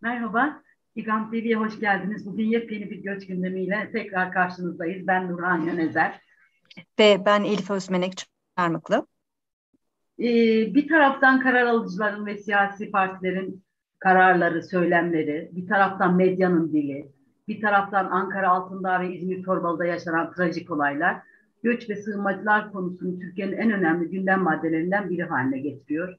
Merhaba, İGAM TV'ye hoş geldiniz. Bugün yepyeni bir göç gündemiyle tekrar karşınızdayız. Ben Nurhan Yönezer. Ve ben Elif Özmenek Çarmıklı. Ee, bir taraftan karar alıcıların ve siyasi partilerin kararları, söylemleri, bir taraftan medyanın dili, bir taraftan Ankara Altındağ ve İzmir Torbalı'da yaşanan trajik olaylar, göç ve sığınmacılar konusunu Türkiye'nin en önemli gündem maddelerinden biri haline getiriyor.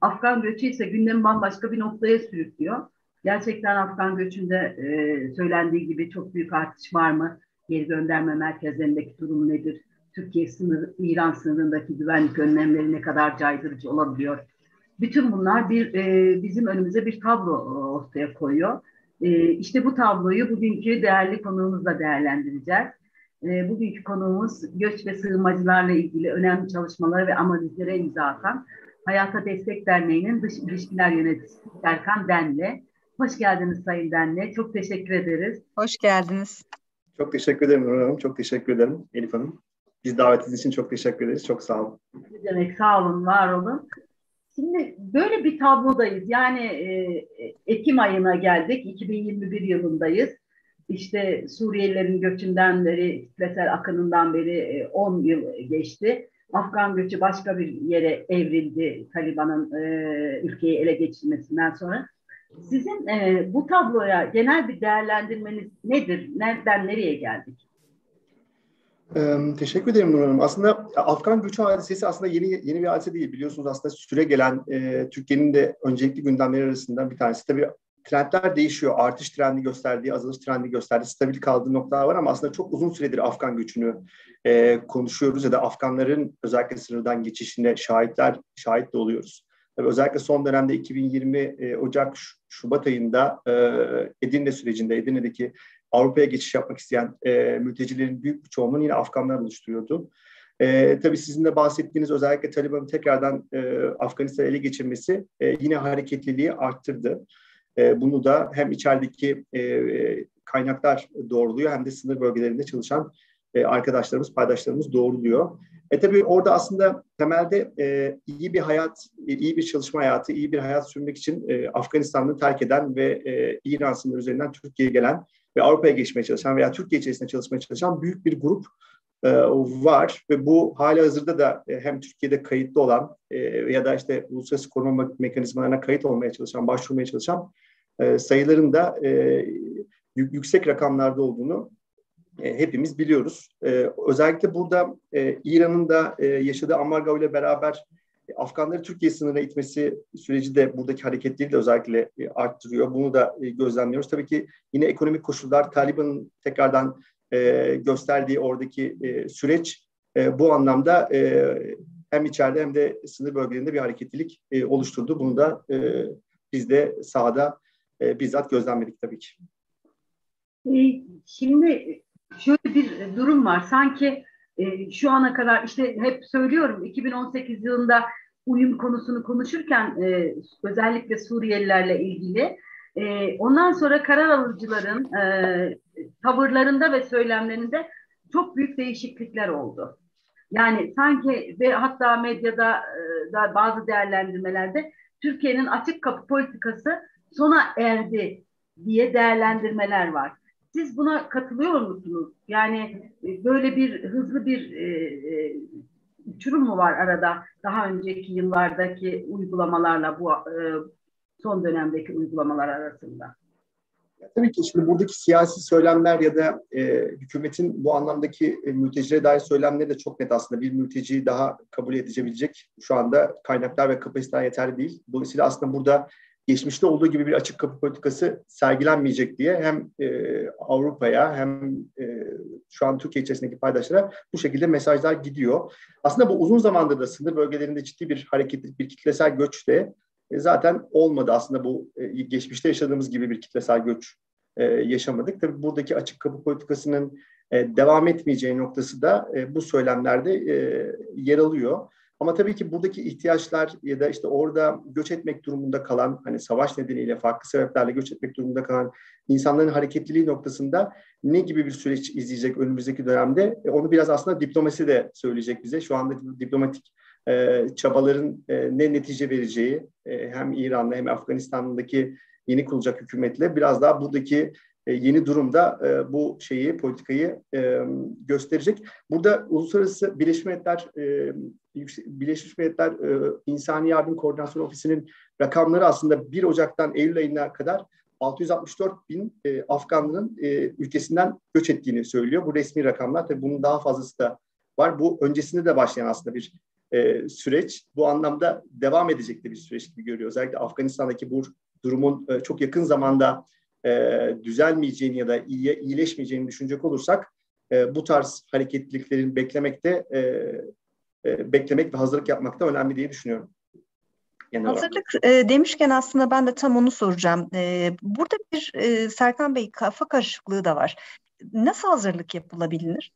Afgan göçü ise gündemi bambaşka bir noktaya sürüklüyor. Gerçekten Afgan göçünde e, söylendiği gibi çok büyük artış var mı? Geri gönderme merkezlerindeki durum nedir? Türkiye sınır, İran sınırındaki güvenlik önlemleri ne kadar caydırıcı olabiliyor? Bütün bunlar bir e, bizim önümüze bir tablo ortaya koyuyor. E, işte bu tabloyu bugünkü değerli konuğumuzla değerlendireceğiz. E, bugünkü konuğumuz göç ve sığınmacılarla ilgili önemli çalışmaları ve analizlere imza atan Hayata Destek Derneği'nin Dış İlişkiler Yöneticisi Serkan Den'le. Hoş geldiniz Sayın Den'le. Çok teşekkür ederiz. Hoş geldiniz. Çok teşekkür ederim Nurhan Hanım. Çok teşekkür ederim Elif Hanım. Biz davetiniz için çok teşekkür ederiz. Çok sağ olun. Ne demek sağ olun, var olun. Şimdi böyle bir tablodayız. Yani e, Ekim ayına geldik. 2021 yılındayız. İşte Suriyelilerin göçünden beri, kitlesel akınından beri 10 e, yıl geçti. Afgan göçü başka bir yere evrildi Taliban'ın e, ülkeyi ele geçirmesinden sonra. Sizin e, bu tabloya genel bir değerlendirmeniz nedir? Nereden nereye geldik? Ee, teşekkür ederim Nur Hanım. Aslında Afgan göçü hadisesi aslında yeni yeni bir hadise değil. Biliyorsunuz aslında süre gelen e, Türkiye'nin de öncelikli gündemleri arasından bir tanesi. Tabii trendler değişiyor. Artış trendi gösterdiği, azalış trendi gösterdiği, stabil kaldığı noktalar var ama aslında çok uzun süredir Afgan göçünü e, konuşuyoruz ya da Afganların özellikle sınırdan geçişine şahitler şahit de oluyoruz. Tabii özellikle son dönemde 2020 e, Ocak Şubat ayında e, Edirne sürecinde Edirne'deki Avrupa'ya geçiş yapmak isteyen e, mültecilerin büyük bir çoğunluğunu yine Afganlar oluşturuyordu. E, tabii sizin de bahsettiğiniz özellikle Taliban'ın tekrardan e, Afganistan'ı ele geçirmesi e, yine hareketliliği arttırdı. E, bunu da hem içerideki e, kaynaklar doğruluyor hem de sınır bölgelerinde çalışan e, arkadaşlarımız, paydaşlarımız doğruluyor. E tabii orada aslında temelde e, iyi bir hayat, iyi bir çalışma hayatı, iyi bir hayat sürmek için e, Afganistan'ı terk eden ve e, İran sınırı üzerinden Türkiye'ye gelen ve Avrupa'ya geçmeye çalışan veya Türkiye içerisinde çalışmaya çalışan büyük bir grup e, var ve bu hala hazırda da e, hem Türkiye'de kayıtlı olan e, ya da işte uluslararası koruma mekanizmalarına kayıt olmaya çalışan, başvurmaya çalışan e, sayıların da e, yüksek rakamlarda olduğunu e, hepimiz biliyoruz. E, özellikle burada e, İran'ın da e, yaşadığı ambargo ile beraber e, Afganları Türkiye sınırına itmesi süreci de buradaki hareketleri de özellikle e, arttırıyor. Bunu da e, gözlemliyoruz. Tabii ki yine ekonomik koşullar, Taliban'ın tekrardan e, gösterdiği oradaki e, süreç e, bu anlamda e, hem içeride hem de sınır bölgelerinde bir hareketlilik e, oluşturdu. Bunu da e, biz de sahada e, bizzat gözlemledik tabii ki. E, şimdi şöyle bir durum var. Sanki e, şu ana kadar işte hep söylüyorum 2018 yılında uyum konusunu konuşurken e, özellikle Suriyelilerle ilgili e, ondan sonra karar alıcıların e, tavırlarında ve söylemlerinde çok büyük değişiklikler oldu. Yani sanki ve hatta medyada e, da bazı değerlendirmelerde Türkiye'nin açık kapı politikası sona erdi diye değerlendirmeler var. Siz buna katılıyor musunuz? Yani e, böyle bir hızlı bir e, uçurum mu var arada daha önceki yıllardaki uygulamalarla bu son dönemdeki uygulamalar arasında? Ya, tabii ki şimdi buradaki siyasi söylemler ya da e, hükümetin bu anlamdaki e, mültecilere dair söylemleri de çok net aslında. Bir mülteciyi daha kabul edebilecek şu anda kaynaklar ve kapasiteler yeterli değil. Dolayısıyla aslında burada geçmişte olduğu gibi bir açık kapı politikası sergilenmeyecek diye hem e, Avrupa'ya hem e, şu an Türkiye içerisindeki paydaşlara bu şekilde mesajlar gidiyor. Aslında bu uzun zamandır da sınır bölgelerinde ciddi bir hareketli bir kitlesel göç de e, zaten olmadı. Aslında bu e, geçmişte yaşadığımız gibi bir kitlesel göç e, yaşamadık. Tabii buradaki açık kapı politikasının e, devam etmeyeceği noktası da e, bu söylemlerde e, yer alıyor. Ama tabii ki buradaki ihtiyaçlar ya da işte orada göç etmek durumunda kalan, hani savaş nedeniyle farklı sebeplerle göç etmek durumunda kalan insanların hareketliliği noktasında ne gibi bir süreç izleyecek önümüzdeki dönemde? E, onu biraz aslında diplomasi de söyleyecek bize. Şu anda diplomatik e, çabaların e, ne netice vereceği e, hem İran'la hem Afganistan'daki yeni kurulacak hükümetle biraz daha buradaki e, yeni durumda e, bu şeyi, politikayı e, gösterecek. Burada Uluslararası Birleşmiş Milletler Birleşmiş Milletler İnsani Yardım Koordinasyon Ofisi'nin rakamları aslında 1 Ocak'tan Eylül ayına kadar 664 bin e, Afganların e, ülkesinden göç ettiğini söylüyor. Bu resmi rakamlar. Tabii bunun daha fazlası da var. Bu öncesinde de başlayan aslında bir e, süreç. Bu anlamda devam edecek de bir süreç gibi görüyor. Özellikle Afganistan'daki bu durumun e, çok yakın zamanda e, düzelmeyeceğini ya da iyiye, iyileşmeyeceğini düşünecek olursak e, bu tarz hareketliliklerin beklemekte e, e, beklemek ve hazırlık yapmakta önemli diye düşünüyorum. Genel hazırlık e, demişken aslında ben de tam onu soracağım. E, burada bir e, Serkan Bey kafa karışıklığı da var. Nasıl hazırlık yapılabilir?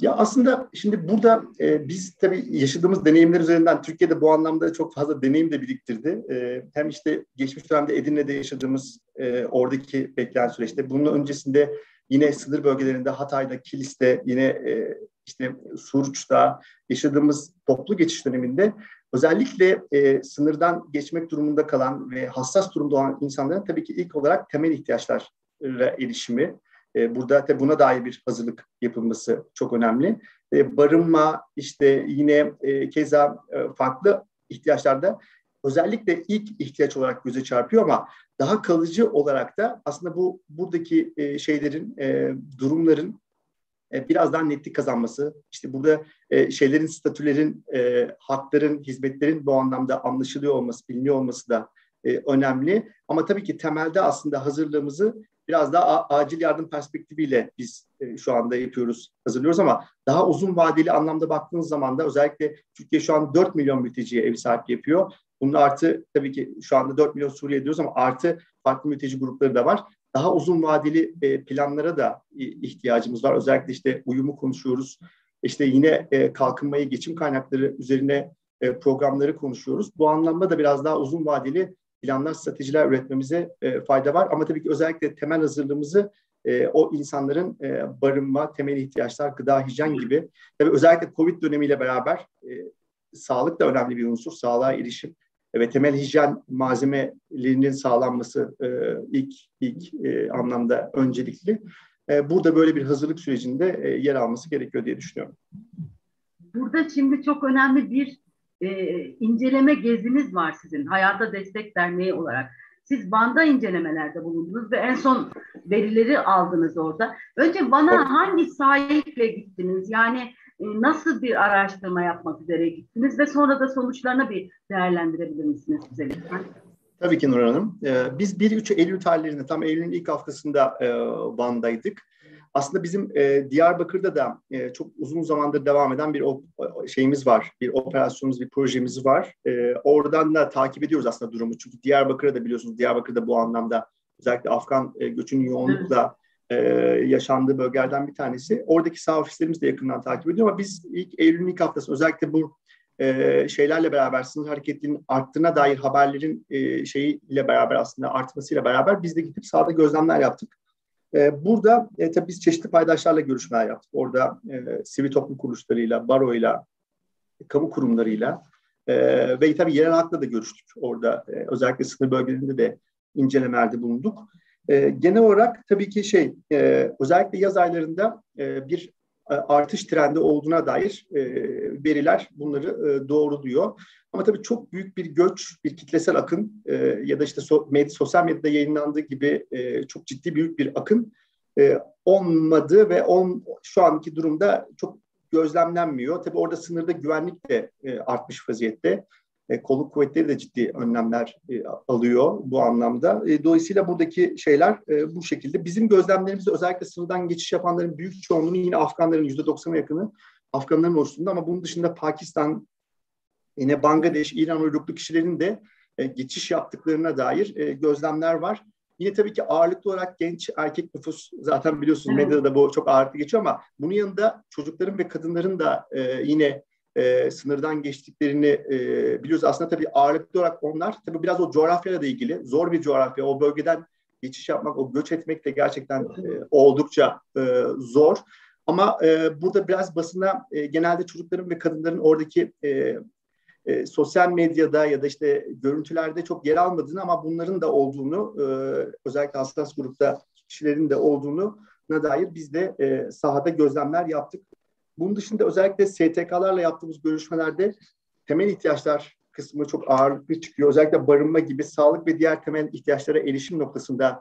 Ya aslında şimdi burada e, biz tabii yaşadığımız deneyimler üzerinden Türkiye'de bu anlamda çok fazla deneyim de biriktirdi. E, hem işte geçmiş dönemde Edirne'de yaşadığımız e, oradaki bekleyen süreçte, bunun öncesinde yine sınır bölgelerinde Hatay'da, Kilis'te, yine e, işte Suruç'ta yaşadığımız toplu geçiş döneminde özellikle e, sınırdan geçmek durumunda kalan ve hassas durumda olan insanların tabii ki ilk olarak temel ihtiyaçlara erişimi, e, burada tabii buna dair bir hazırlık yapılması çok önemli. E, barınma işte yine e, keza farklı ihtiyaçlarda özellikle ilk ihtiyaç olarak göze çarpıyor ama daha kalıcı olarak da aslında bu buradaki şeylerin durumların e, biraz daha netlik kazanması, işte burada şeylerin, statülerin, hakların, hizmetlerin bu anlamda anlaşılıyor olması, biliniyor olması da önemli. Ama tabii ki temelde aslında hazırlığımızı biraz daha acil yardım perspektifiyle biz e, şu anda yapıyoruz, hazırlıyoruz ama daha uzun vadeli anlamda baktığınız zaman da özellikle Türkiye şu an 4 milyon mülteciye ev sahipliği yapıyor. Bunun artı tabii ki şu anda 4 milyon Suriye diyoruz ama artı farklı mülteci grupları da var. Daha uzun vadeli e, planlara da ihtiyacımız var. Özellikle işte uyumu konuşuyoruz. İşte yine e, kalkınmayı, geçim kaynakları üzerine e, programları konuşuyoruz. Bu anlamda da biraz daha uzun vadeli planlar, stratejiler üretmemize fayda var. Ama tabii ki özellikle temel hazırlığımızı o insanların barınma, temel ihtiyaçlar, gıda, hijyen gibi. Tabii özellikle Covid dönemiyle beraber sağlık da önemli bir unsur. Sağlığa erişim ve temel hijyen malzemelerinin sağlanması e, ilk ilk e, anlamda öncelikli. E, burada böyle bir hazırlık sürecinde e, yer alması gerekiyor diye düşünüyorum. Burada şimdi çok önemli bir e, inceleme geziniz var sizin Hayata Destek Derneği olarak. Siz Van'da incelemelerde bulundunuz ve en son verileri aldınız orada. Önce Van'a hangi sahiple gittiniz? Yani e, nasıl bir araştırma yapmak üzere gittiniz ve sonra da sonuçlarını bir değerlendirebilir misiniz bize lütfen? Tabii ki Nur Hanım. Ee, biz 1-3 Eylül tarihlerinde tam Eylül'ün ilk haftasında e, Van'daydık. Aslında bizim e, Diyarbakır'da da çok uzun zamandır devam eden bir şeyimiz var, bir operasyonumuz, bir projemiz var. Oradan da takip ediyoruz aslında durumu. Çünkü Diyarbakır'da da biliyorsunuz Diyarbakır'da bu anlamda özellikle Afgan göçünün yoğunlukla e, yaşandığı bölgelerden bir tanesi. Oradaki sağ ofislerimiz de yakından takip ediyor ama biz ilk Eylül'ün ilk haftası özellikle bu e, şeylerle beraber sınır hareketinin arttığına dair haberlerin e, şeyiyle beraber aslında artmasıyla beraber biz de gidip sahada gözlemler yaptık. E, burada e, tabii biz çeşitli paydaşlarla görüşmeler yaptık. Orada e, sivil toplum kuruluşlarıyla, baroyla, kamu kurumlarıyla e, ve tabii yerel halkla da görüştük. Orada e, özellikle sınır bölgelerinde de incelemelerde bulunduk. E, genel olarak tabii ki şey e, özellikle yaz aylarında e, bir artış trendi olduğuna dair e, veriler bunları e, doğruluyor. Ama tabii çok büyük bir göç, bir kitlesel akın e, ya da işte sosyal medyada yayınlandığı gibi e, çok ciddi büyük bir akın e, olmadı ve on, şu anki durumda çok gözlemlenmiyor. Tabii orada sınırda güvenlik de e, artmış vaziyette e, kolluk kuvvetleri de ciddi önlemler e, alıyor bu anlamda. E, dolayısıyla buradaki şeyler e, bu şekilde. Bizim gözlemlerimizde özellikle sınırdan geçiş yapanların büyük çoğunluğu yine Afganların yüzde 90'a yakını Afganların oluştuğunda ama bunun dışında Pakistan, yine Bangladeş, İran uyruklu kişilerin de e, geçiş yaptıklarına dair e, gözlemler var. Yine tabii ki ağırlıklı olarak genç erkek nüfus zaten biliyorsunuz medyada da bu çok ağırlıklı geçiyor ama bunun yanında çocukların ve kadınların da e, yine e, sınırdan geçtiklerini e, biliyoruz. Aslında tabii ağırlıklı olarak onlar tabii biraz o coğrafyayla da ilgili. Zor bir coğrafya. O bölgeden geçiş yapmak, o göç etmek de gerçekten e, oldukça e, zor. Ama e, burada biraz basına e, genelde çocukların ve kadınların oradaki e, e, sosyal medyada ya da işte görüntülerde çok yer almadığını ama bunların da olduğunu e, özellikle hassas grupta kişilerin de olduğunu na dair biz de e, sahada gözlemler yaptık. Bunun dışında özellikle STK'larla yaptığımız görüşmelerde temel ihtiyaçlar kısmı çok ağırlıklı çıkıyor. Özellikle barınma gibi sağlık ve diğer temel ihtiyaçlara erişim noktasında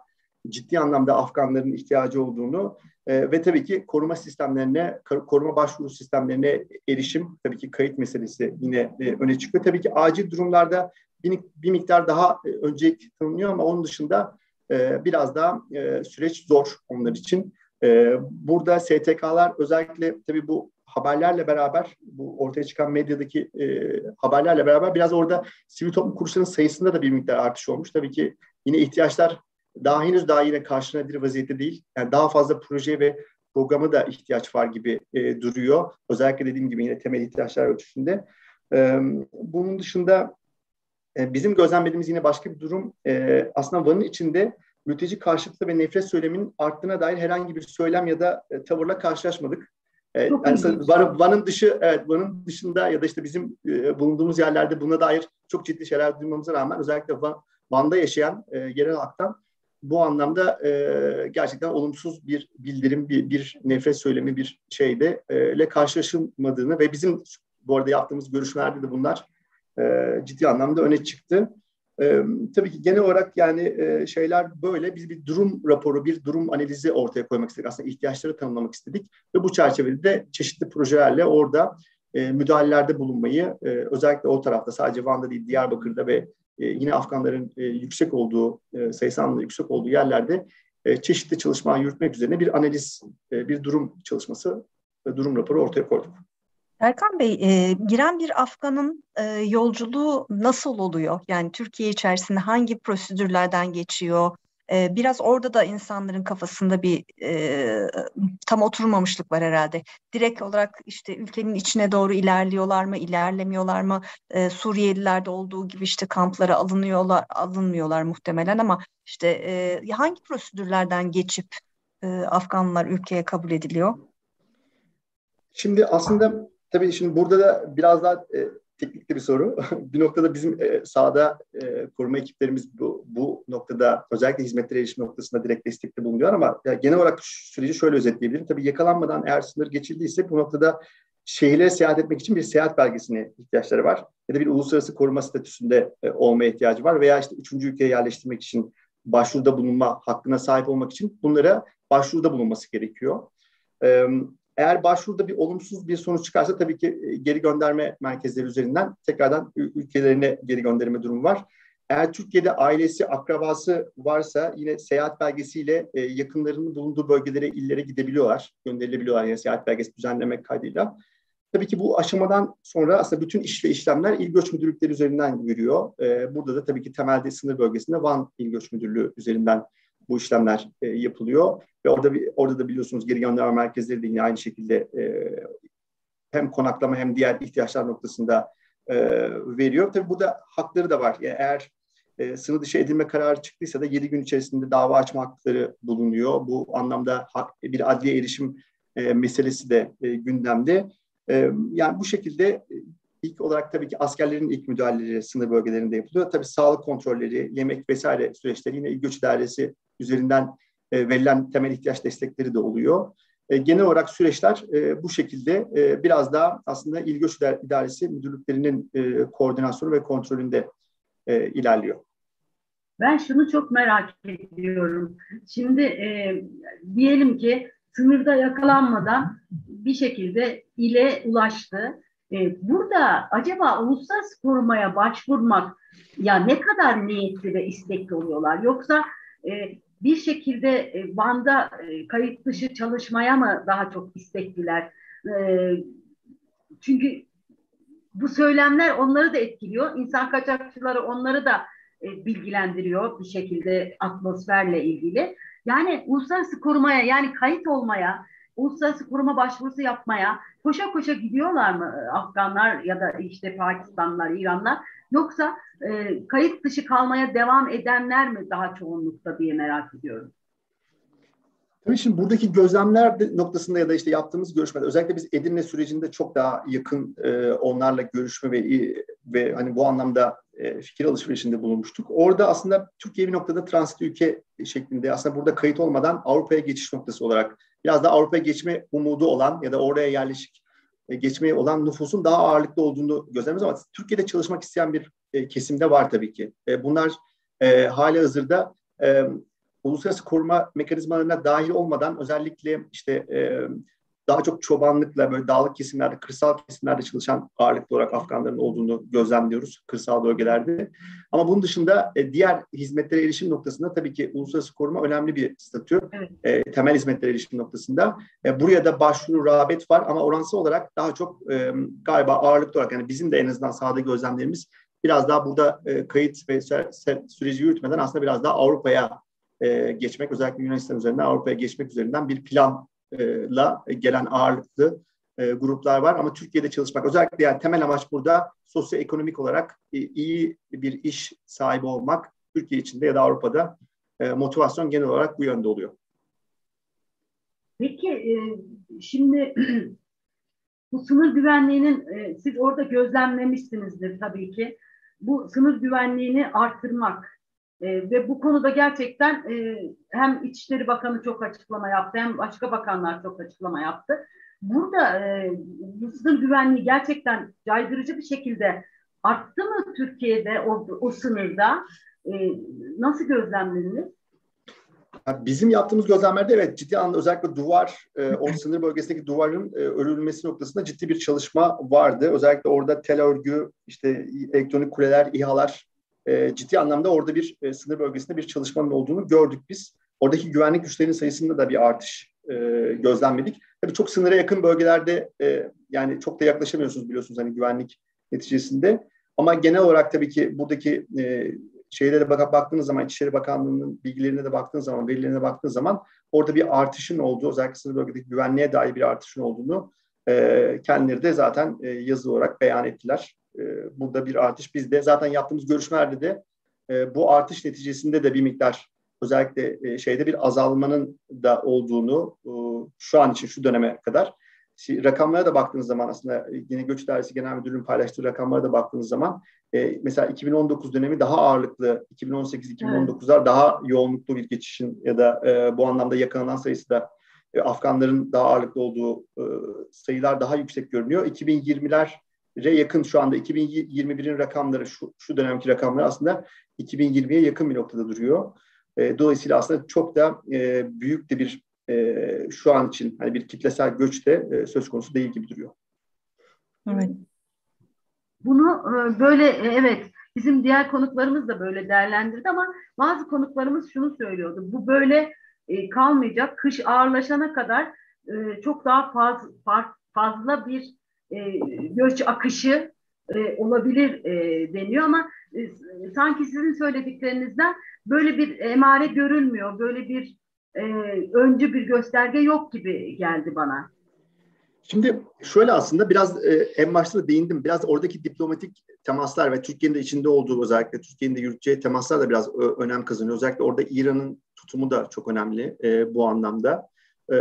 ciddi anlamda Afganların ihtiyacı olduğunu e, ve tabii ki koruma sistemlerine, koruma başvuru sistemlerine erişim, tabii ki kayıt meselesi yine e, öne çıkıyor. Tabii ki acil durumlarda bir, bir miktar daha e, öncelik tanınıyor ama onun dışında e, biraz daha e, süreç zor onlar için. E, burada STK'lar özellikle tabii bu haberlerle beraber, bu ortaya çıkan medyadaki e, haberlerle beraber biraz orada sivil toplum kuruluşlarının sayısında da bir miktar artış olmuş. Tabii ki yine ihtiyaçlar daha henüz daha yine karşılanabilir vaziyette değil. Yani daha fazla proje ve programa da ihtiyaç var gibi e, duruyor. Özellikle dediğim gibi yine temel ihtiyaçlar ölçüsünde. E, bunun dışında e, bizim gözlemlediğimiz yine başka bir durum e, aslında Van'ın içinde mülteci karşıtı ve nefret söyleminin arttığına dair herhangi bir söylem ya da e, tavırla karşılaşmadık. E, yani Van, Van'ın dışı, evet Van'ın dışında ya da işte bizim e, bulunduğumuz yerlerde buna dair çok ciddi şeyler duymamıza rağmen özellikle Van, Van'da yaşayan e, yerel halktan bu anlamda e, gerçekten olumsuz bir bildirim, bir, bir nefret söylemi bir şeyde e, ile karşılaşılmadığını ve bizim bu arada yaptığımız görüşmelerde de bunlar e, ciddi anlamda öne çıktı. E, tabii ki genel olarak yani e, şeyler böyle. Biz bir durum raporu, bir durum analizi ortaya koymak istedik. Aslında ihtiyaçları tanımlamak istedik ve bu çerçevede de çeşitli projelerle orada e, müdahalelerde bulunmayı, e, özellikle o tarafta sadece Van'da değil Diyarbakır'da ve e, yine Afganların e, yüksek olduğu, e, sayısı anlamda yüksek olduğu yerlerde e, çeşitli çalışmalar yürütmek üzerine bir analiz, e, bir durum çalışması, e, durum raporu ortaya koyduk. Erkan Bey, e, giren bir Afgan'ın e, yolculuğu nasıl oluyor? Yani Türkiye içerisinde hangi prosedürlerden geçiyor? E, biraz orada da insanların kafasında bir e, tam oturmamışlık var herhalde. Direkt olarak işte ülkenin içine doğru ilerliyorlar mı, ilerlemiyorlar mı? E, Suriyelilerde olduğu gibi işte kamplara alınıyorlar, alınmıyorlar muhtemelen ama işte e, hangi prosedürlerden geçip e, Afganlar ülkeye kabul ediliyor? Şimdi aslında tabii şimdi burada da biraz daha e, teknik bir soru. bir noktada bizim e, sahada e, koruma ekiplerimiz bu, bu noktada özellikle hizmetlere erişim noktasında direkt destekte bulunuyor ama ya, genel olarak süreci şöyle özetleyebilirim. Tabii yakalanmadan eğer sınır geçildiyse bu noktada şehirlere seyahat etmek için bir seyahat belgesine ihtiyaçları var. Ya da bir uluslararası koruma statüsünde e, olmaya ihtiyacı var veya işte üçüncü ülkeye yerleştirmek için başvuruda bulunma hakkına sahip olmak için bunlara başvuruda bulunması gerekiyor. E, eğer başvuruda bir olumsuz bir sonuç çıkarsa tabii ki e, geri gönderme merkezleri üzerinden tekrardan ülkelerine geri gönderme durumu var. Eğer Türkiye'de ailesi, akrabası varsa yine seyahat belgesiyle e, yakınlarının bulunduğu bölgelere, illere gidebiliyorlar, gönderilebiliyorlar yine seyahat belgesi düzenlemek kaydıyla. Tabii ki bu aşamadan sonra aslında bütün iş ve işlemler İl Göç Müdürlükleri üzerinden yürüyor. E, burada da tabii ki temelde sınır bölgesinde Van İl Göç Müdürlüğü üzerinden bu işlemler e, yapılıyor. Ve orada orada da biliyorsunuz geri gönderme merkezleri de yine aynı şekilde e, hem konaklama hem diğer ihtiyaçlar noktasında e, veriyor. Tabii burada hakları da var. Yani eğer e, sınır dışı edilme kararı çıktıysa da 7 gün içerisinde dava açma hakları bulunuyor. Bu anlamda hak, bir adliye erişim e, meselesi de e, gündemde. E, yani bu şekilde e, ilk olarak tabii ki askerlerin ilk müdahaleleri sınır bölgelerinde yapılıyor. Tabii sağlık kontrolleri, yemek vesaire süreçleri yine Göç İdaresi üzerinden e, verilen temel ihtiyaç destekleri de oluyor. E, genel olarak süreçler e, bu şekilde e, biraz daha aslında İl Göç İdaresi müdürlüklerinin e, koordinasyonu ve kontrolünde e, ilerliyor. Ben şunu çok merak ediyorum. Şimdi e, diyelim ki sınırda yakalanmadan bir şekilde ile ulaştı. E, burada acaba uluslararası korumaya başvurmak ya ne kadar niyetli ve istekli oluyorlar? Yoksa e, bir şekilde e, Van'da e, kayıt dışı çalışmaya mı daha çok istekliler? E, çünkü bu söylemler onları da etkiliyor. İnsan kaçakçıları onları da bilgilendiriyor bir şekilde atmosferle ilgili. Yani uluslararası korumaya yani kayıt olmaya, uluslararası koruma başvurusu yapmaya koşa koşa gidiyorlar mı Afganlar ya da işte Pakistanlılar, İranlar? Yoksa e, kayıt dışı kalmaya devam edenler mi daha çoğunlukta diye merak ediyorum. Tabii şimdi buradaki gözlemler noktasında ya da işte yaptığımız görüşmeler özellikle biz Edirne sürecinde çok daha yakın e, onlarla görüşme ve ve hani bu anlamda e, fikir alışverişinde bulunmuştuk. Orada aslında Türkiye bir noktada transit ülke şeklinde aslında burada kayıt olmadan Avrupa'ya geçiş noktası olarak biraz da Avrupa'ya geçme umudu olan ya da oraya yerleşik geçmeye olan nüfusun daha ağırlıklı olduğunu gözlemliyoruz ama Türkiye'de çalışmak isteyen bir e, kesimde var tabii ki. E, bunlar e, hali hazırda e, uluslararası koruma mekanizmalarına dahil olmadan özellikle işte e, daha çok çobanlıkla böyle dağlık kesimlerde, kırsal kesimlerde çalışan ağırlıklı olarak Afganların olduğunu gözlemliyoruz kırsal bölgelerde. Ama bunun dışında e, diğer hizmetlere erişim noktasında tabii ki uluslararası koruma önemli bir statü. Evet. E, temel hizmetlere erişim noktasında. E, buraya da başvuru, rağbet var ama oransal olarak daha çok e, galiba ağırlıklı olarak yani bizim de en azından sahada gözlemlerimiz biraz daha burada e, kayıt ve süreci yürütmeden aslında biraz daha Avrupa'ya e, geçmek özellikle Yunanistan üzerinden Avrupa'ya geçmek üzerinden bir planla gelen ağırlıklı e, gruplar var ama Türkiye'de çalışmak özellikle yani temel amaç burada sosyoekonomik olarak e, iyi bir iş sahibi olmak Türkiye içinde ya da Avrupa'da e, motivasyon genel olarak bu yönde oluyor. Peki şimdi bu sınır güvenliğinin siz orada gözlemlemişsinizdir tabii ki. Bu sınır güvenliğini artırmak e, ve bu konuda gerçekten e, hem İçişleri Bakanı çok açıklama yaptı hem başka bakanlar çok açıklama yaptı. Burada e, sınır güvenliği gerçekten caydırıcı bir şekilde arttı mı Türkiye'de o, o sınırda? E, nasıl gözlemlediniz? Bizim yaptığımız gözlemlerde evet ciddi anlamda özellikle duvar, e, o sınır bölgesindeki duvarın e, örülmesi noktasında ciddi bir çalışma vardı. Özellikle orada tel örgü, işte elektronik kuleler, İHA'lar e, ciddi anlamda orada bir e, sınır bölgesinde bir çalışmanın olduğunu gördük biz. Oradaki güvenlik güçlerinin sayısında da bir artış e, gözlemledik. Tabii çok sınıra yakın bölgelerde e, yani çok da yaklaşamıyorsunuz biliyorsunuz hani güvenlik neticesinde. Ama genel olarak tabii ki buradaki e, şeylere bakıp baktığınız zaman İçişleri Bakanlığı'nın bilgilerine de baktığınız zaman, verilerine baktığınız zaman orada bir artışın olduğu, özellikle sınır bölgedeki güvenliğe dair bir artışın olduğunu e, kendileri de zaten e, yazılı olarak beyan ettiler. E, burada bir artış bizde zaten yaptığımız görüşmelerde de e, bu artış neticesinde de bir miktar özellikle e, şeyde bir azalmanın da olduğunu e, şu an için şu döneme kadar rakamlara da baktığınız zaman aslında yine Göç Dairesi Genel Müdürlüğü'nün paylaştığı rakamlara da baktığınız zaman mesela 2019 dönemi daha ağırlıklı, 2018-2019'lar evet. daha yoğunluklu bir geçişin ya da bu anlamda yakalanan sayısı da Afganların daha ağırlıklı olduğu sayılar daha yüksek görünüyor. 2020'ler yakın şu anda 2021'in rakamları şu, şu dönemki rakamlar aslında 2020'ye yakın bir noktada duruyor. E, dolayısıyla aslında çok da e, büyük de bir e, şu an için hani bir kitlesel göç de e, söz konusu değil gibi duruyor. Evet. Bunu e, böyle e, evet bizim diğer konuklarımız da böyle değerlendirdi ama bazı konuklarımız şunu söylüyordu. Bu böyle e, kalmayacak. Kış ağırlaşana kadar e, çok daha faz, faz, fazla bir e, göç akışı e, olabilir e, deniyor ama e, sanki sizin söylediklerinizden böyle bir emare görülmüyor, böyle bir e, öncü bir gösterge yok gibi geldi bana. Şimdi şöyle aslında biraz e, en başta da değindim. Biraz oradaki diplomatik temaslar ve Türkiye'nin de içinde olduğu özellikle Türkiye'nin de yürüteceği temaslar da biraz ö, önem kazanıyor. Özellikle orada İran'ın tutumu da çok önemli e, bu anlamda e,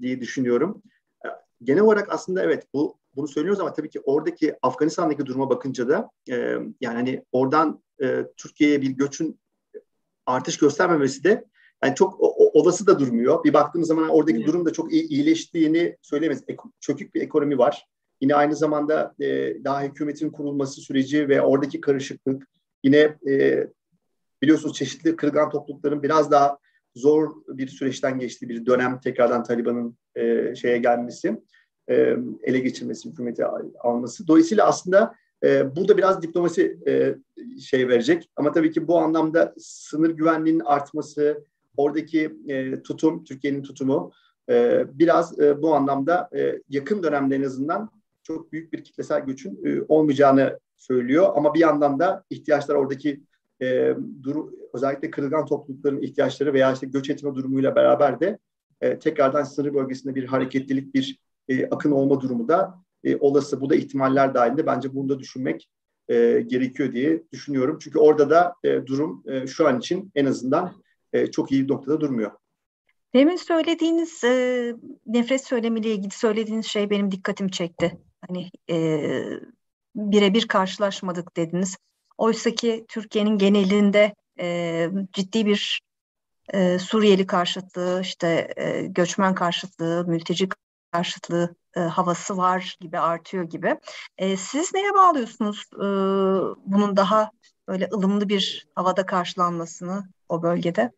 diye düşünüyorum. E, genel olarak aslında evet bu bunu söylüyoruz ama tabii ki oradaki Afganistan'daki duruma bakınca da e, yani hani oradan e, Türkiye'ye bir göçün artış göstermemesi de yani çok o, o, olası da durmuyor. Bir baktığımız zaman oradaki evet. durum da çok iyi, iyileştiğini söylemeyiz. Eko, çökük bir ekonomi var. Yine aynı zamanda e, daha hükümetin kurulması süreci ve oradaki karışıklık yine e, biliyorsunuz çeşitli kırılgan toplulukların biraz daha zor bir süreçten geçtiği bir dönem tekrardan Taliban'ın e, şeye gelmesi, e, ele geçirmesi, hükümeti alması. Dolayısıyla aslında e, burada biraz diplomasi e, şey verecek. Ama tabii ki bu anlamda sınır güvenliğinin artması, oradaki e, tutum, Türkiye'nin tutumu e, biraz e, bu anlamda e, yakın dönemde en azından çok büyük bir kitlesel göçün e, olmayacağını söylüyor. Ama bir yandan da ihtiyaçlar oradaki e, duru, özellikle kırılgan toplulukların ihtiyaçları veya işte göç etme durumuyla beraber de e, tekrardan sınır bölgesinde bir hareketlilik, bir e, akın olma durumu da e, olası. Bu da ihtimaller dahilinde bence bunu da düşünmek e, gerekiyor diye düşünüyorum. Çünkü orada da e, durum e, şu an için en azından e, çok iyi bir noktada durmuyor. Demin söylediğiniz e, nefret söylemiyle ilgili söylediğiniz şey benim dikkatimi çekti. Hani e, birebir karşılaşmadık dediniz. Oysa ki Türkiye'nin genelinde e, ciddi bir e, Suriyeli karşıtlığı, işte e, göçmen karşıtlığı, mülteci karşıtlığı e, havası var gibi artıyor gibi. E, siz neye bağlıyorsunuz e, bunun daha böyle ılımlı bir havada karşılanmasını o bölgede?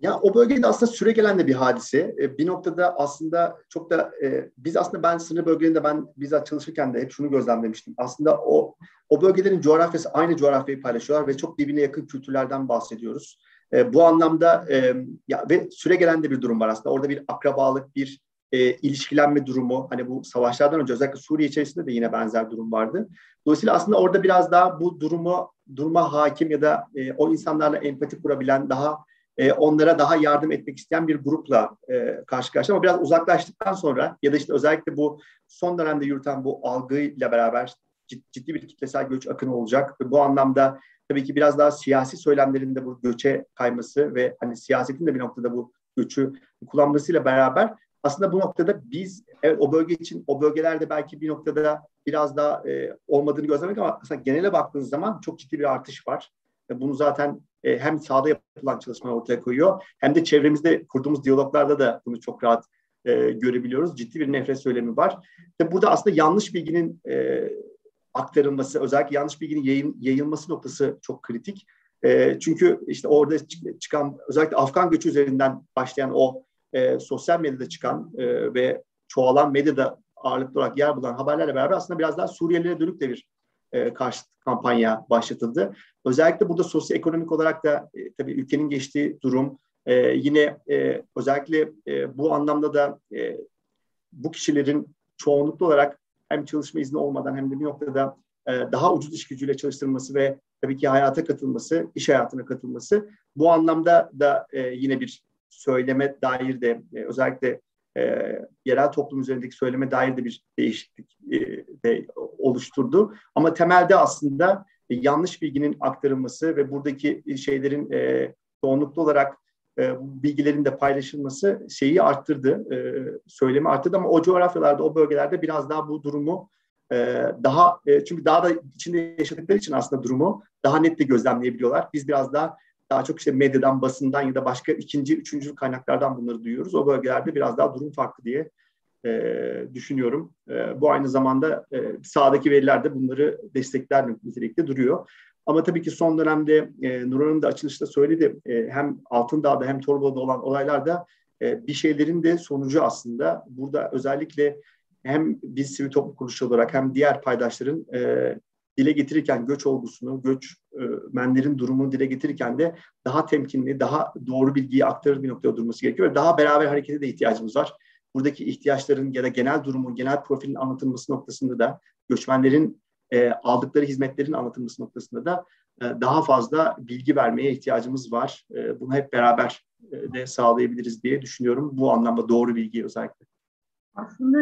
Ya o bölgede aslında süre gelen de bir hadise. E, bir noktada aslında çok da e, biz aslında ben sınır bölgelerinde ben bizzat çalışırken de hep şunu gözlemlemiştim. Aslında o o bölgelerin coğrafyası aynı coğrafyayı paylaşıyorlar ve çok birbirine yakın kültürlerden bahsediyoruz. E, bu anlamda e, ya ve süre gelen de bir durum var aslında. Orada bir akrabalık, bir e, ilişkilenme durumu. Hani bu savaşlardan önce özellikle Suriye içerisinde de yine benzer durum vardı. Dolayısıyla aslında orada biraz daha bu durumu duruma hakim ya da e, o insanlarla empati kurabilen daha e, onlara daha yardım etmek isteyen bir grupla e, karşı karşıya ama biraz uzaklaştıktan sonra ya da işte özellikle bu son dönemde yürüten bu algıyla beraber ciddi bir kitlesel göç akını olacak bu anlamda tabii ki biraz daha siyasi söylemlerinde bu göçe kayması ve hani siyasetin de bir noktada bu göçü kullanmasıyla beraber aslında bu noktada biz evet o bölge için o bölgelerde belki bir noktada biraz daha e, olmadığını gözlemek ama aslında genele baktığınız zaman çok ciddi bir artış var. Ve bunu zaten e, hem sahada yapılan çalışmalar ortaya koyuyor hem de çevremizde kurduğumuz diyaloglarda da bunu çok rahat e, görebiliyoruz. Ciddi bir nefret söylemi var. Ve burada aslında yanlış bilginin e, aktarılması, özellikle yanlış bilginin yayın, yayılması noktası çok kritik. E, çünkü işte orada çıkan özellikle Afgan göçü üzerinden başlayan o e, sosyal medyada çıkan e, ve çoğalan medyada ağırlıklı olarak yer bulan haberlerle beraber aslında biraz daha Suriyelilere dönük de bir e, karşı kampanya başlatıldı. Özellikle burada sosyoekonomik olarak da e, tabii ülkenin geçtiği durum e, yine e, özellikle e, bu anlamda da e, bu kişilerin çoğunluklu olarak hem çalışma izni olmadan hem de bir noktada e, daha ucuz iş gücüyle çalıştırılması ve tabii ki hayata katılması, iş hayatına katılması bu anlamda da e, yine bir söyleme dair de e, özellikle e, yerel toplum üzerindeki söyleme dair de bir değişiklik e, de oluşturdu. Ama temelde aslında e, yanlış bilginin aktarılması ve buradaki şeylerin e, çoğunluklu olarak e, bilgilerin de paylaşılması şeyi arttırdı, e, söylemi arttırdı ama o coğrafyalarda, o bölgelerde biraz daha bu durumu e, daha e, çünkü daha da içinde yaşadıkları için aslında durumu daha net de gözlemleyebiliyorlar. Biz biraz daha daha çok işte medyadan, basından ya da başka ikinci, üçüncü kaynaklardan bunları duyuyoruz. O bölgelerde biraz daha durum farklı diye e, düşünüyorum. E, bu aynı zamanda e, sahadaki veriler de bunları destekler nitelikte duruyor. Ama tabii ki son dönemde e, Nur Hanım da açılışta söyledi. E, hem Altındağ'da hem Torbalı'da olan olaylarda e, bir şeylerin de sonucu aslında. Burada özellikle hem biz sivil toplum kuruluşu olarak hem diğer paydaşların e, dile getirirken göç olgusunu, göçmenlerin e, durumunu dile getirirken de daha temkinli, daha doğru bilgiyi aktarır bir noktada durması gerekiyor. Ve daha beraber harekete de ihtiyacımız var. Buradaki ihtiyaçların ya da genel durumun, genel profilin anlatılması noktasında da göçmenlerin e, aldıkları hizmetlerin anlatılması noktasında da e, daha fazla bilgi vermeye ihtiyacımız var. Bunu hep beraber de sağlayabiliriz diye düşünüyorum. Bu anlamda doğru bilgi özellikle. Aslında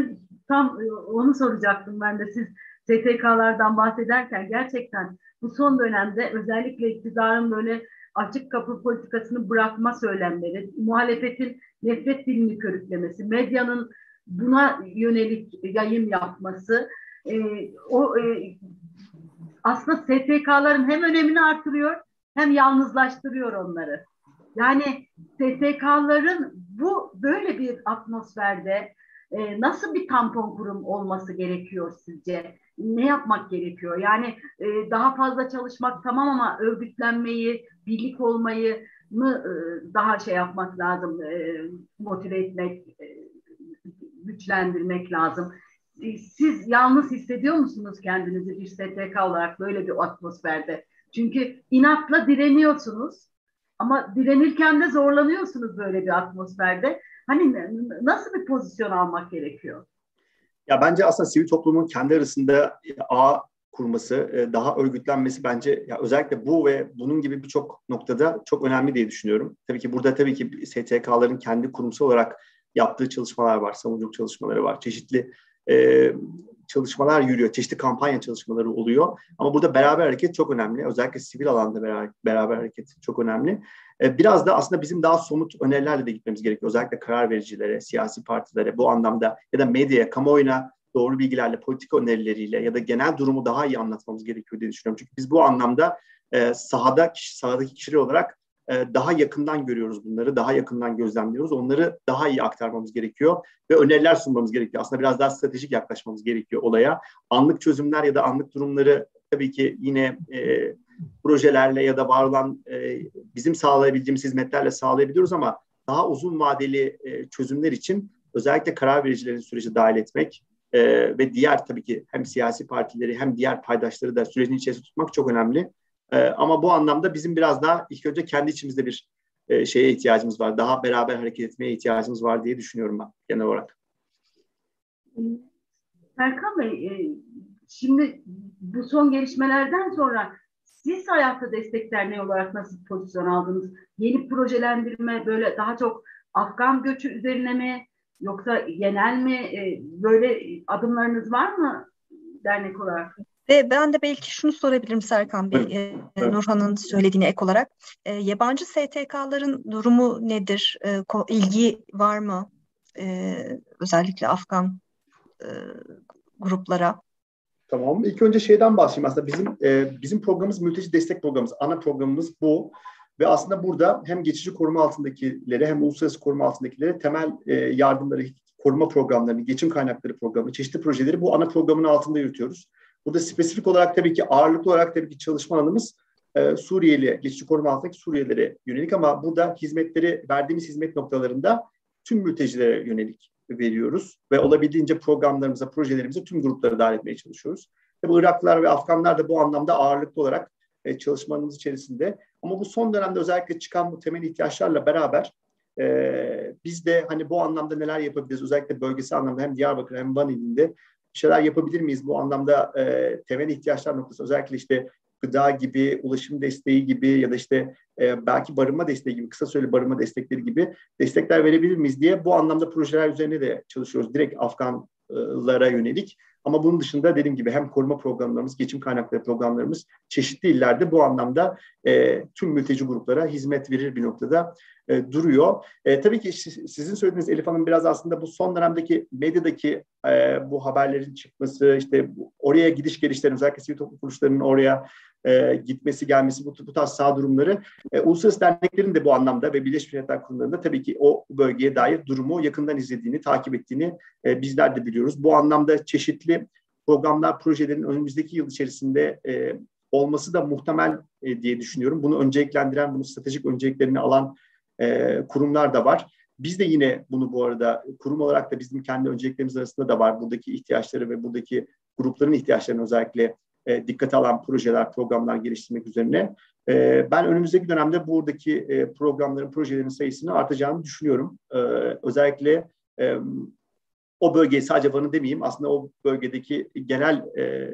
tam onu soracaktım ben de siz STK'lardan bahsederken gerçekten bu son dönemde özellikle iktidarın böyle açık kapı politikasını bırakma söylemleri, muhalefetin nefret dilini körüklemesi, medyanın buna yönelik yayın yapması, e, o e, aslında STK'ların hem önemini artırıyor hem yalnızlaştırıyor onları. Yani STK'ların bu böyle bir atmosferde e, nasıl bir tampon kurum olması gerekiyor sizce? Ne yapmak gerekiyor? Yani e, daha fazla çalışmak tamam ama örgütlenmeyi, birlik olmayı mı e, daha şey yapmak lazım, e, motive etmek, e, güçlendirmek lazım. E, siz yalnız hissediyor musunuz kendinizi bir STK olarak böyle bir atmosferde? Çünkü inatla direniyorsunuz ama direnirken de zorlanıyorsunuz böyle bir atmosferde. Hani nasıl bir pozisyon almak gerekiyor? Ya bence aslında sivil toplumun kendi arasında ağ kurması, e, daha örgütlenmesi bence ya özellikle bu ve bunun gibi birçok noktada çok önemli diye düşünüyorum. Tabii ki burada tabii ki STK'ların kendi kurumsal olarak yaptığı çalışmalar var, savunuculuk çalışmaları var. Çeşitli e, çalışmalar yürüyor. Çeşitli kampanya çalışmaları oluyor. Ama burada beraber hareket çok önemli. Özellikle sivil alanda beraber, hareket çok önemli. E, biraz da aslında bizim daha somut önerilerle de gitmemiz gerekiyor. Özellikle karar vericilere, siyasi partilere bu anlamda ya da medyaya, kamuoyuna doğru bilgilerle, politik önerileriyle ya da genel durumu daha iyi anlatmamız gerekiyor diye düşünüyorum. Çünkü biz bu anlamda e, sahada, sahadaki kişiler olarak daha yakından görüyoruz bunları, daha yakından gözlemliyoruz. Onları daha iyi aktarmamız gerekiyor ve öneriler sunmamız gerekiyor. Aslında biraz daha stratejik yaklaşmamız gerekiyor olaya. Anlık çözümler ya da anlık durumları tabii ki yine e, projelerle ya da var olan e, bizim sağlayabildiğimiz hizmetlerle sağlayabiliyoruz ama daha uzun vadeli e, çözümler için özellikle karar vericilerin süreci dahil etmek e, ve diğer tabii ki hem siyasi partileri hem diğer paydaşları da sürecin içerisinde tutmak çok önemli. E, ama bu anlamda bizim biraz daha ilk önce kendi içimizde bir e, şeye ihtiyacımız var. Daha beraber hareket etmeye ihtiyacımız var diye düşünüyorum ben genel olarak. Serkan Bey, e, şimdi bu son gelişmelerden sonra siz hayatta destek derneği olarak nasıl pozisyon aldınız? Yeni projelendirme böyle daha çok Afgan göçü üzerine mi yoksa genel mi e, böyle adımlarınız var mı dernek olarak? Ve ben de belki şunu sorabilirim Serkan Bey, evet. e, Nurhan'ın söylediğine ek olarak. E, yabancı STK'ların durumu nedir? E, ilgi var mı? E, özellikle Afgan e, gruplara. Tamam. İlk önce şeyden bahsedeyim. Aslında bizim e, bizim programımız mülteci destek programımız. Ana programımız bu. Ve aslında burada hem geçici koruma altındakilere hem uluslararası koruma altındakilere temel e, yardımları, koruma programlarını, geçim kaynakları programı, çeşitli projeleri bu ana programın altında yürütüyoruz. Burada spesifik olarak tabii ki ağırlıklı olarak tabii ki çalışma alanımız e, Suriyeli, geçici koruma altındaki Suriyelilere yönelik ama burada hizmetleri verdiğimiz hizmet noktalarında tüm mültecilere yönelik veriyoruz ve olabildiğince programlarımıza, projelerimize tüm grupları dahil etmeye çalışıyoruz. Tabii Iraklılar ve Afganlar da bu anlamda ağırlıklı olarak e, çalışmalarımız içerisinde. Ama bu son dönemde özellikle çıkan bu temel ihtiyaçlarla beraber e, biz de hani bu anlamda neler yapabiliriz? Özellikle bölgesel anlamda hem Diyarbakır hem Van ilinde bir şeyler yapabilir miyiz? Bu anlamda e, temel ihtiyaçlar noktası özellikle işte gıda gibi, ulaşım desteği gibi ya da işte e, belki barınma desteği gibi, kısa süreli barınma destekleri gibi destekler verebilir miyiz diye bu anlamda projeler üzerine de çalışıyoruz. Direkt Afganlara yönelik. Ama bunun dışında dediğim gibi hem koruma programlarımız, geçim kaynakları programlarımız çeşitli illerde bu anlamda e, tüm mülteci gruplara hizmet verir bir noktada e, duruyor. E, tabii ki sizin söylediğiniz Elif Hanım biraz aslında bu son dönemdeki medyadaki e, bu haberlerin çıkması, işte oraya gidiş gelişlerin özellikle sivil toplum kuruluşlarının oraya e, gitmesi gelmesi bu, bu tarz sağ durumları e, uluslararası derneklerin de bu anlamda ve Birleşmiş Milletler Kurumları'nda tabii ki o bölgeye dair durumu yakından izlediğini, takip ettiğini e, bizler de biliyoruz. Bu anlamda çeşitli programlar, projelerin önümüzdeki yıl içerisinde e, olması da muhtemel e, diye düşünüyorum. Bunu önceliklendiren, bunu stratejik önceliklerini alan e, kurumlar da var. Biz de yine bunu bu arada kurum olarak da bizim kendi önceliklerimiz arasında da var. Buradaki ihtiyaçları ve buradaki grupların ihtiyaçlarını özellikle e, dikkate alan projeler, programlar geliştirmek üzerine. E, ben önümüzdeki dönemde buradaki e, programların, projelerin sayısını artacağını düşünüyorum. E, özellikle e, o bölgeyi sadece Van'ı demeyeyim, aslında o bölgedeki genel e,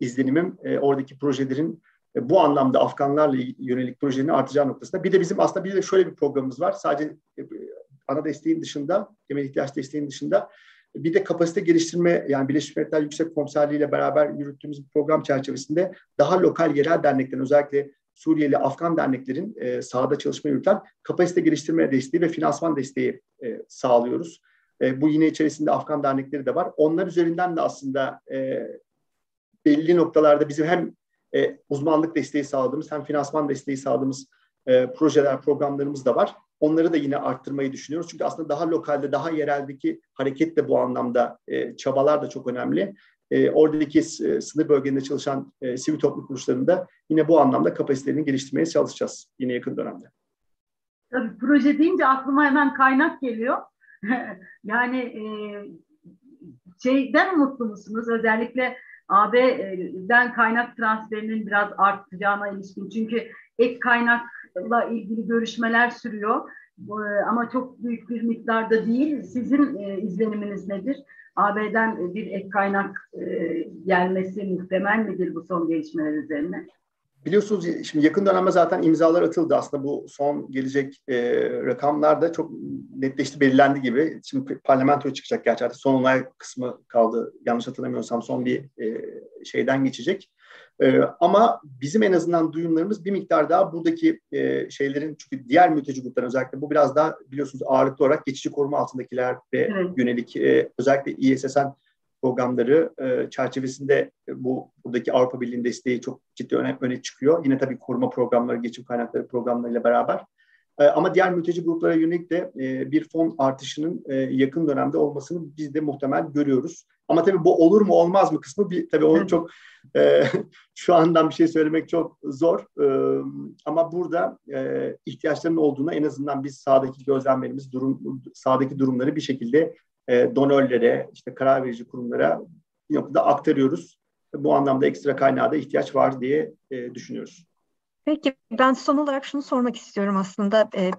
izlenimim e, oradaki projelerin bu anlamda Afganlarla yönelik projenin artacağı noktasında. Bir de bizim aslında bir de şöyle bir programımız var. Sadece e, ana desteğin dışında, temel ihtiyaç desteğin dışında bir de kapasite geliştirme yani Birleşmiş Milletler Yüksek Komiserliği ile beraber yürüttüğümüz bir program çerçevesinde daha lokal yerel derneklerin özellikle Suriyeli Afgan derneklerin e, sahada çalışma yürüten kapasite geliştirme desteği ve finansman desteği e, sağlıyoruz. E, bu yine içerisinde Afgan dernekleri de var. Onlar üzerinden de aslında e, belli noktalarda bizim hem e, uzmanlık desteği sağladığımız hem finansman desteği sağladığımız e, projeler, programlarımız da var. Onları da yine arttırmayı düşünüyoruz. Çünkü aslında daha lokalde, daha yereldeki hareket de bu anlamda e, çabalar da çok önemli. E, oradaki e, sınır bölgelerinde çalışan e, sivil toplum kuruluşlarında yine bu anlamda kapasitelerini geliştirmeye çalışacağız yine yakın dönemde. Tabii proje deyince aklıma hemen kaynak geliyor. yani e, şeyden mutlu musunuz? Özellikle AB'den kaynak transferinin biraz artacağına ilişkin. Çünkü ek kaynakla ilgili görüşmeler sürüyor. Ama çok büyük bir miktarda değil. Sizin e, izleniminiz nedir? AB'den bir ek kaynak e, gelmesi muhtemel midir bu son gelişmeler üzerine? Biliyorsunuz şimdi yakın dönemde zaten imzalar atıldı. Aslında bu son gelecek e, rakamlar da çok netleşti, belirlendi gibi. Şimdi parlamentoya çıkacak gerçi artık son onay kısmı kaldı. Yanlış hatırlamıyorsam son bir e, şeyden geçecek. E, ama bizim en azından duyumlarımız bir miktar daha buradaki e, şeylerin çünkü diğer mülteci grupların özellikle bu biraz daha biliyorsunuz ağırlıklı olarak geçici koruma altındakiler ve yönelik e, özellikle İSSN programları e, çerçevesinde e, bu buradaki Avrupa Birliği'nin desteği çok ciddi öne, öne çıkıyor. Yine tabii koruma programları, geçim kaynakları programlarıyla beraber. E, ama diğer mülteci gruplara yönelik de e, bir fon artışının e, yakın dönemde olmasını biz de muhtemel görüyoruz. Ama tabii bu olur mu olmaz mı kısmı bir, tabii onu çok e, şu andan bir şey söylemek çok zor. E, ama burada e, ihtiyaçların olduğuna en azından biz sahadaki gözlemlerimiz, durum, sahadaki durumları bir şekilde e, donörlere, işte karar verici kurumlara bir noktada aktarıyoruz. Bu anlamda ekstra kaynağa da ihtiyaç var diye e, düşünüyoruz. Peki ben son olarak şunu sormak istiyorum aslında e,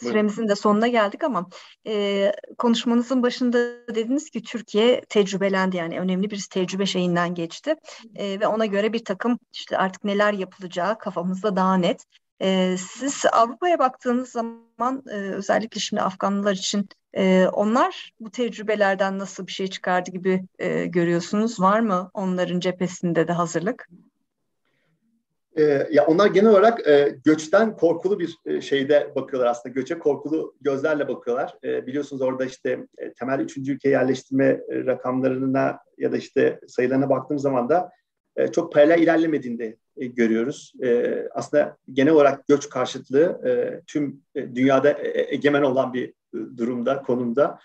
süremizin de sonuna geldik ama e, konuşmanızın başında dediniz ki Türkiye tecrübelendi yani önemli bir tecrübe şeyinden geçti e, ve ona göre bir takım işte artık neler yapılacağı kafamızda daha net. Siz Avrupa'ya baktığınız zaman özellikle şimdi Afganlılar için onlar bu tecrübelerden nasıl bir şey çıkardı gibi görüyorsunuz? Var mı onların cephesinde de hazırlık? Ya onlar genel olarak göçten korkulu bir şeyde bakıyorlar aslında. Göçe korkulu gözlerle bakıyorlar. Biliyorsunuz orada işte temel üçüncü ülke yerleştirme rakamlarına ya da işte sayılarına baktığımız zaman da çok paralel ilerlemediğini de e, görüyoruz. E, aslında genel olarak göç karşıtlığı e, tüm dünyada egemen olan bir durumda, konumda.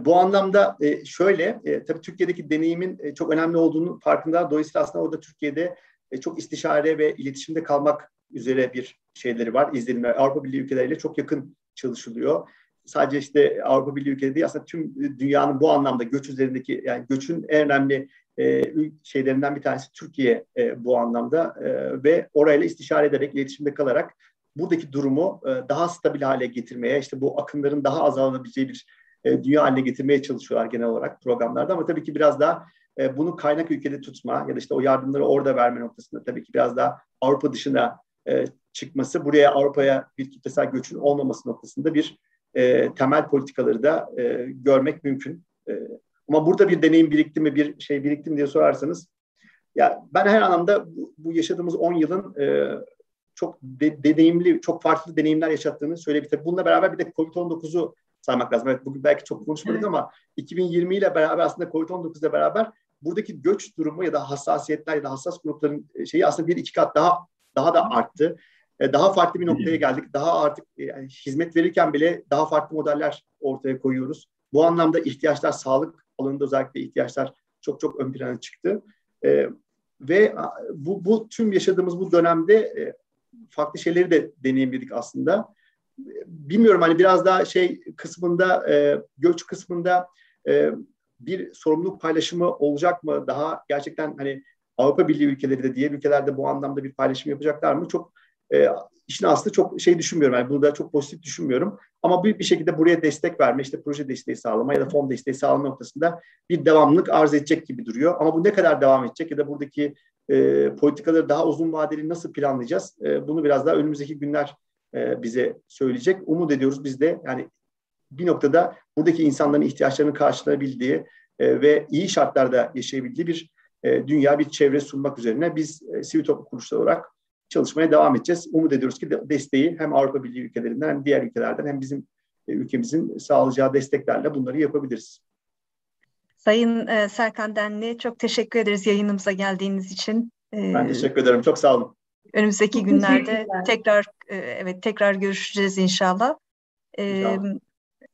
Bu anlamda şöyle, tabii Türkiye'deki deneyimin çok önemli olduğunu farkında. Dolayısıyla aslında orada Türkiye'de çok istişare ve iletişimde kalmak üzere bir şeyleri var, izlenimler. Avrupa Birliği ülkeleriyle çok yakın çalışılıyor. Sadece işte Avrupa Birliği ülkeleri değil, aslında tüm dünyanın bu anlamda göç üzerindeki, yani göçün en önemli e, şeylerinden bir tanesi Türkiye e, bu anlamda e, ve orayla istişare ederek, iletişimde kalarak buradaki durumu e, daha stabil hale getirmeye, işte bu akımların daha azalabileceği bir e, dünya haline getirmeye çalışıyorlar genel olarak programlarda. Ama tabii ki biraz daha e, bunu kaynak ülkede tutma ya da işte o yardımları orada verme noktasında tabii ki biraz daha Avrupa dışına e, çıkması, buraya Avrupa'ya bir kitlesel göçün olmaması noktasında bir e, temel politikaları da e, görmek mümkün. E, ama burada bir deneyim birikti mi, bir şey birikti mi diye sorarsanız, ya ben her anlamda bu, bu yaşadığımız 10 yılın e, çok de, deneyimli, çok farklı deneyimler yaşattığını söyleyebilirim. Bununla beraber bir de COVID-19'u saymak lazım. Evet bugün belki çok konuşmadık evet. ama 2020 ile beraber aslında COVID-19 ile beraber buradaki göç durumu ya da hassasiyetler ya da hassas grupların e, şeyi aslında bir iki kat daha daha da arttı. E, daha farklı bir noktaya geldik. Daha artık e, yani hizmet verirken bile daha farklı modeller ortaya koyuyoruz. Bu anlamda ihtiyaçlar sağlık alanında özellikle ihtiyaçlar çok çok ön plana çıktı. Ve bu, bu tüm yaşadığımız bu dönemde farklı şeyleri de deneyimledik aslında. Bilmiyorum hani biraz daha şey kısmında, e, göç kısmında e, bir sorumluluk paylaşımı olacak mı? Daha gerçekten hani Avrupa Birliği ülkeleri de diğer ülkelerde bu anlamda bir paylaşım yapacaklar mı? Çok e, işin aslı çok şey düşünmüyorum. Yani burada çok pozitif düşünmüyorum. Ama bir, bir şekilde buraya destek verme, işte proje desteği sağlama ya da fon desteği sağlama noktasında bir devamlılık arz edecek gibi duruyor. Ama bu ne kadar devam edecek ya da buradaki e, politikaları daha uzun vadeli nasıl planlayacağız? E, bunu biraz daha önümüzdeki günler e, bize söyleyecek. Umut ediyoruz biz de yani bir noktada buradaki insanların ihtiyaçlarını karşılayabildiği e, ve iyi şartlarda yaşayabildiği bir e, dünya, bir çevre sunmak üzerine biz e, sivil toplum kuruluşları olarak çalışmaya devam edeceğiz. Umut ediyoruz ki desteği hem Avrupa Birliği ülkelerinden hem diğer ülkelerden hem bizim e, ülkemizin sağlayacağı desteklerle bunları yapabiliriz. Sayın e, Serkan Denli çok teşekkür ederiz yayınımıza geldiğiniz için. E, ben teşekkür ederim. Çok sağ olun. Önümüzdeki günlerde tekrar evet tekrar görüşeceğiz inşallah. İnşallah.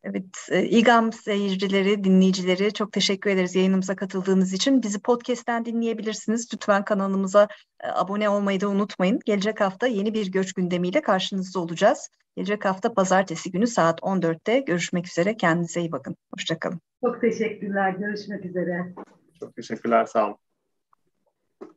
Evet, İGAM seyircileri, dinleyicileri çok teşekkür ederiz yayınımıza katıldığınız için. Bizi podcast'ten dinleyebilirsiniz. Lütfen kanalımıza abone olmayı da unutmayın. Gelecek hafta yeni bir göç gündemiyle karşınızda olacağız. Gelecek hafta pazartesi günü saat 14'te görüşmek üzere. Kendinize iyi bakın. Hoşçakalın. Çok teşekkürler. Görüşmek üzere. Çok teşekkürler. Sağ olun.